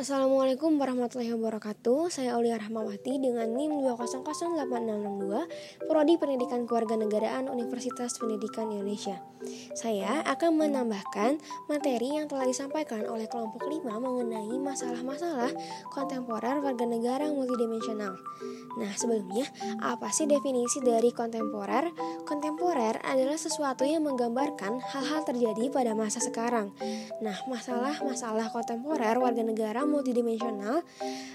Assalamualaikum warahmatullahi wabarakatuh. Saya Aulia Rahmawati dengan NIM 2008662 Prodi Pendidikan Kewarganegaraan Universitas Pendidikan Indonesia. Saya akan menambahkan materi yang telah disampaikan oleh kelompok 5 mengenai masalah-masalah kontemporer warga negara multidimensional. Nah sebelumnya, apa sih definisi dari kontemporer? Kontemporer adalah sesuatu yang menggambarkan hal-hal terjadi pada masa sekarang Nah masalah-masalah kontemporer warga negara multidimensional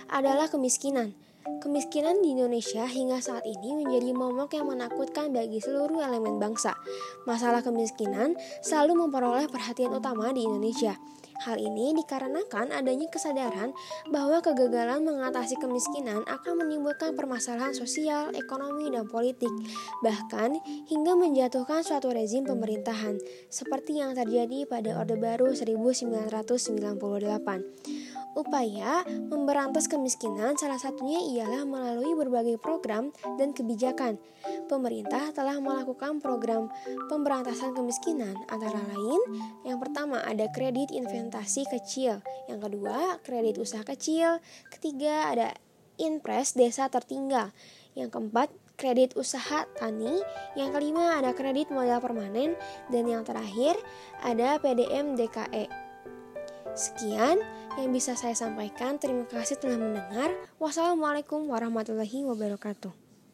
adalah kemiskinan. Kemiskinan di Indonesia hingga saat ini menjadi momok yang menakutkan bagi seluruh elemen bangsa. Masalah kemiskinan selalu memperoleh perhatian utama di Indonesia. Hal ini dikarenakan adanya kesadaran bahwa kegagalan mengatasi kemiskinan akan menimbulkan permasalahan sosial, ekonomi, dan politik, bahkan hingga menjatuhkan suatu rezim pemerintahan, seperti yang terjadi pada Orde Baru 1998. Upaya memberantas kemiskinan salah satunya ialah melalui berbagai program dan kebijakan. Pemerintah telah melakukan program pemberantasan kemiskinan antara lain yang pertama ada kredit investasi kecil, yang kedua kredit usaha kecil, ketiga ada Inpres Desa Tertinggal, yang keempat kredit usaha tani, yang kelima ada kredit modal permanen, dan yang terakhir ada PDM DKE. Sekian yang bisa saya sampaikan. Terima kasih telah mendengar. Wassalamualaikum warahmatullahi wabarakatuh.